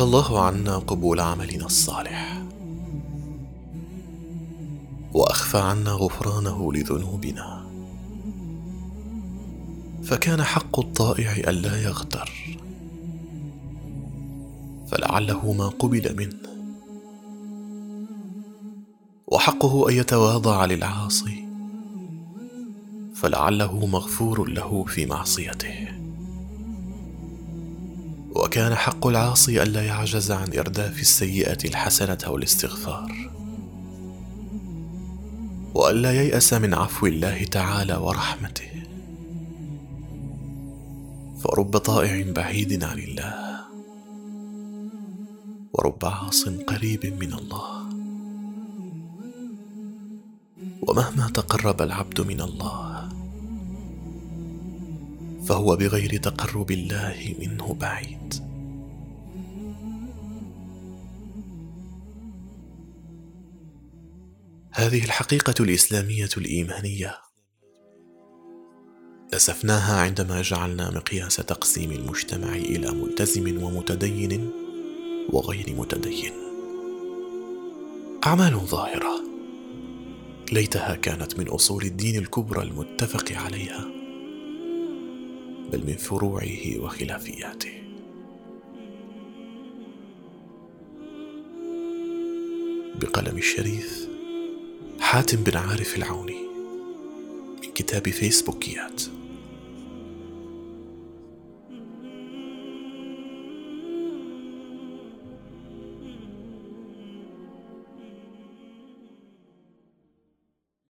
الله عنا قبول عملنا الصالح. وأخفى عنا غفرانه لذنوبنا. فكان حق الطائع الا يغتر. فلعله ما قبل منه. وحقه أن يتواضع للعاصي. فلعله مغفور له في معصيته. وكان حق العاصي الا يعجز عن إرداف السيئة الحسنة والاستغفار. والا ييأس من عفو الله تعالى ورحمته. فرب طائع بعيد عن الله. ورب عاص قريب من الله. ومهما تقرب العبد من الله فهو بغير تقرب الله منه بعيد. هذه الحقيقة الإسلامية الإيمانية. نسفناها عندما جعلنا مقياس تقسيم المجتمع إلى ملتزم ومتدين وغير متدين. أعمال ظاهرة. ليتها كانت من أصول الدين الكبرى المتفق عليها. بل من فروعه وخلافياته. بقلم الشريف حاتم بن عارف العوني من كتاب فيسبوكيات.